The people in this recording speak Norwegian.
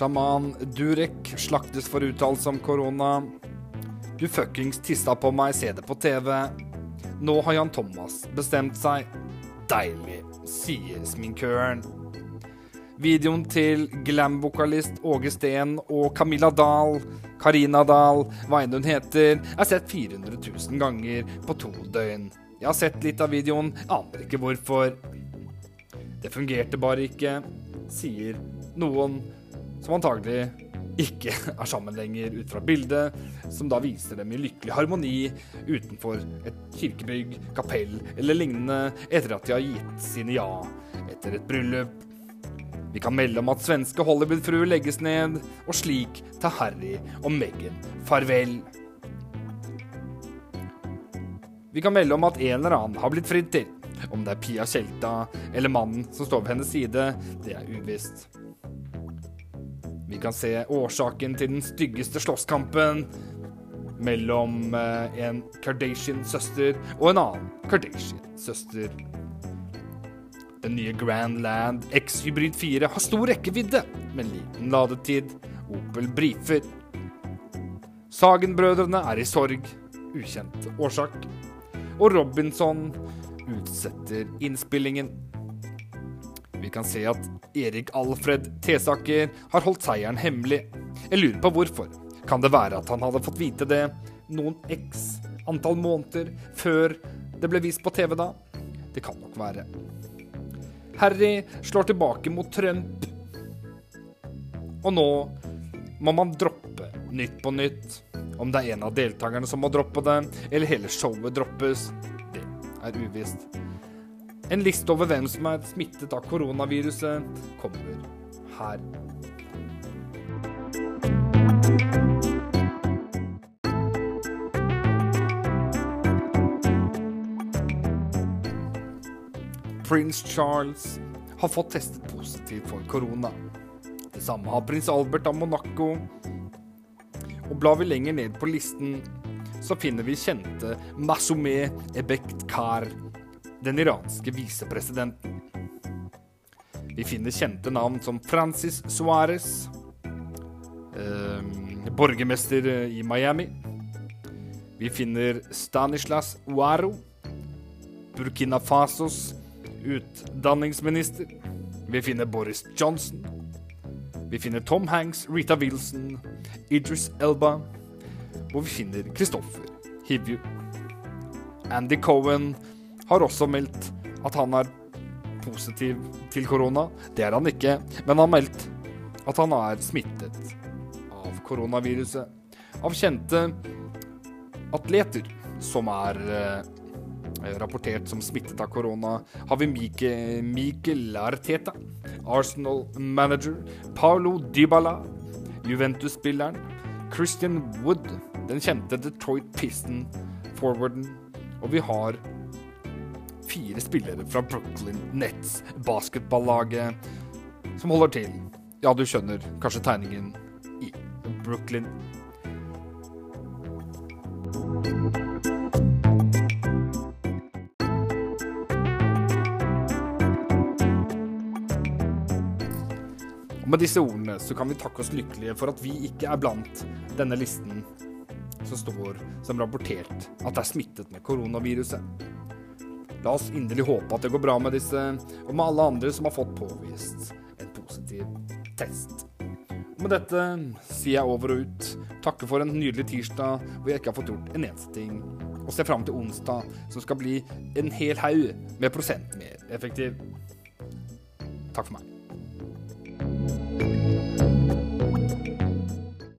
Sjaman Durek slaktes for uttalelse om korona. Du fuckings tissa på meg, se det på TV. Nå har Jan Thomas bestemt seg. Deilig, sier sminkøren. Videoen til glam-vokalist Åge Steen og Camilla Dahl, Karina Dahl, hva enn hun heter, er sett 400 000 ganger på to døgn. Jeg har sett litt av videoen, aner ikke hvorfor. Det fungerte bare ikke, sier noen som antagelig ikke er sammen lenger ut fra bildet, som da viser dem i lykkelig harmoni utenfor et kirkebygg, kapell eller lignende etter at de har gitt sine ja etter et bryllup. Vi kan melde om at svenske Hollywood-fruer legges ned, og slik tar Harry og Meghan farvel. Vi kan melde om at en eller annen har blitt fridd til. Om det er Pia Tjelta eller mannen som står ved hennes side, det er uvisst. Vi kan se årsaken til den styggeste slåsskampen mellom eh, en Kardashian-søster og en annen Kardashian-søster. Den nye Grand Land X Hybrid 4 har stor rekkevidde, men liten ladetid. Opel brifer. Sagen-brødrene er i sorg. Ukjent årsak. Og Robinson utsetter innspillingen. Vi kan se at Erik Alfred Tesaker har holdt seieren hemmelig. Jeg lurer på hvorfor. Kan det være at han hadde fått vite det noen x antall måneder før det ble vist på TV da? Det kan nok være. Harry slår tilbake mot Trump. Og nå må man droppe Nytt på nytt. Om det er en av deltakerne som må droppe det, eller hele showet droppes, det er uvisst. En liste over hvem som er smittet av koronaviruset, kommer her. Prins Charles har fått testet positivt for korona. Det samme har prins Albert av Monaco. Og blar vi lenger ned på listen, så finner vi kjente Masumeh Ebektkar, den iranske visepresidenten. Vi finner kjente navn som Francis Suárez, eh, borgermester i Miami. Vi finner Stanislas Uaro, Burkina Fasos utdanningsminister. Vi finner Boris Johnson. Vi finner Tom Hanks, Rita Wilson, Idris Elba. Og vi finner Kristoffer Hivju. Andy Cohen har også meldt at han er positiv til korona. Det er han ikke, men han har meldt at han er smittet av koronaviruset. Av kjente atleter som er eh, rapportert som smittet av korona, har vi Mike, Mikel Arteta, Arsenal-manager, Paulo Dybala, Juventus-spilleren, Christian Wood, den kjente Detroit Piston-forwarden, og vi har fire spillere fra Brooklyn Nets, basketballaget, som holder til Ja, du skjønner kanskje tegningen i Brooklyn. Og med disse ordene så kan vi takke oss lykkelige for at vi ikke er blant denne listen som står som rapportert at det er smittet med koronaviruset. La oss inderlig håpe at det går bra med disse, og med alle andre som har fått påvist en positiv test. Og med dette sier jeg over og ut. Takker for en nydelig tirsdag hvor jeg ikke har fått gjort en eneste ting. Og ser fram til onsdag, som skal bli en hel haug med prosent mer effektiv. Takk for meg.